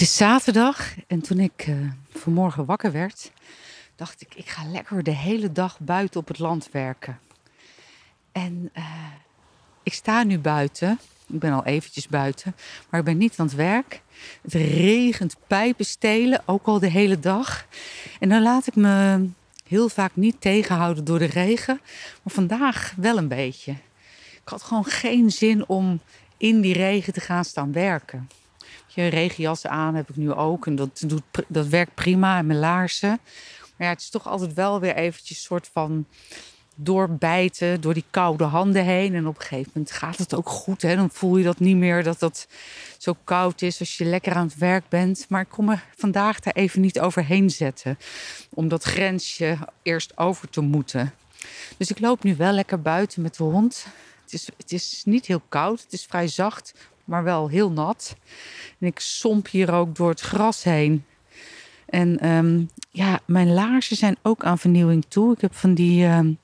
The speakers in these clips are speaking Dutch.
Het is zaterdag en toen ik uh, vanmorgen wakker werd, dacht ik, ik ga lekker de hele dag buiten op het land werken. En uh, ik sta nu buiten. Ik ben al eventjes buiten, maar ik ben niet aan het werk. Het regent pijpen stelen, ook al de hele dag. En dan laat ik me heel vaak niet tegenhouden door de regen, maar vandaag wel een beetje. Ik had gewoon geen zin om in die regen te gaan staan werken je regenjas aan heb ik nu ook. En dat, doet, dat werkt prima. En mijn laarzen. Maar ja, het is toch altijd wel weer eventjes soort van doorbijten door die koude handen heen. En op een gegeven moment gaat het ook goed. Hè? Dan voel je dat niet meer dat dat zo koud is als je lekker aan het werk bent. Maar ik kom er vandaag daar even niet overheen zetten. Om dat grensje eerst over te moeten. Dus ik loop nu wel lekker buiten met de hond. Het is, het is niet heel koud. Het is vrij zacht maar wel heel nat. En ik somp hier ook door het gras heen. En um, ja, mijn laarzen zijn ook aan vernieuwing toe. Ik heb van die, um,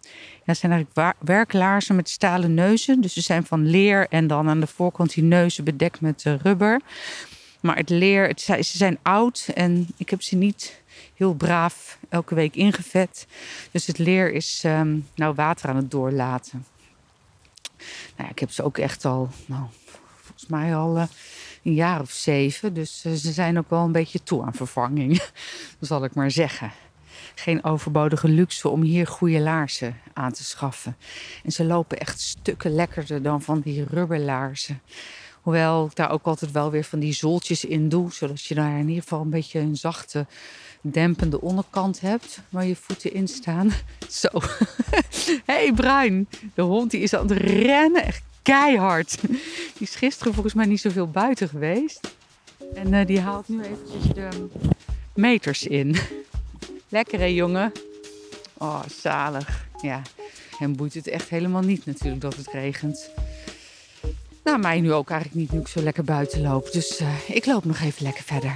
ja, zijn eigenlijk werklaarzen met stalen neuzen. Dus ze zijn van leer en dan aan de voorkant die neuzen bedekt met uh, rubber. Maar het leer, het, ze zijn oud en ik heb ze niet heel braaf elke week ingevet. Dus het leer is um, nou water aan het doorlaten. Nou ik heb ze ook echt al nou, volgens mij al uh, een jaar of zeven. Dus uh, ze zijn ook wel een beetje toe aan vervanging, zal ik maar zeggen. Geen overbodige luxe om hier goede laarzen aan te schaffen. En ze lopen echt stukken lekkerder dan van die rubberlaarzen. Hoewel ik daar ook altijd wel weer van die zooltjes in doe. Zodat je daar in ieder geval een beetje een zachte, dempende onderkant hebt. Waar je voeten in staan. Zo. hey Bruin. De hond die is aan het rennen. Echt keihard. Die is gisteren volgens mij niet zoveel buiten geweest. En uh, die haalt nu eventjes de meters in. Lekker hè jongen? Oh, zalig. Ja, hem boeit het echt helemaal niet natuurlijk dat het regent. Nou, mij nu ook eigenlijk niet nu zo lekker buiten loop. Dus uh, ik loop nog even lekker verder.